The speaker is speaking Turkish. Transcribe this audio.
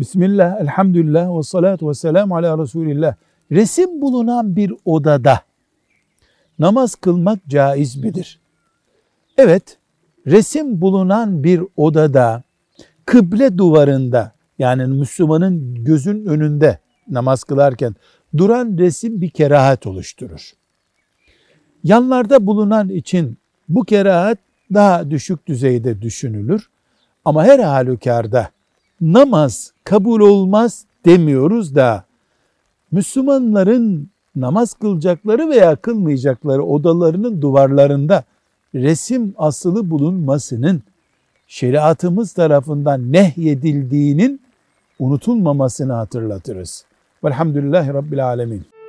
Bismillah, elhamdülillah ve salatu ve selamu ala Resulillah. Resim bulunan bir odada namaz kılmak caiz midir? Evet, resim bulunan bir odada kıble duvarında yani Müslümanın gözün önünde namaz kılarken duran resim bir kerahat oluşturur. Yanlarda bulunan için bu kerahat daha düşük düzeyde düşünülür. Ama her halükarda namaz kabul olmaz demiyoruz da Müslümanların namaz kılacakları veya kılmayacakları odalarının duvarlarında resim asılı bulunmasının şeriatımız tarafından nehyedildiğinin unutulmamasını hatırlatırız. Velhamdülillahi Rabbil Alemin.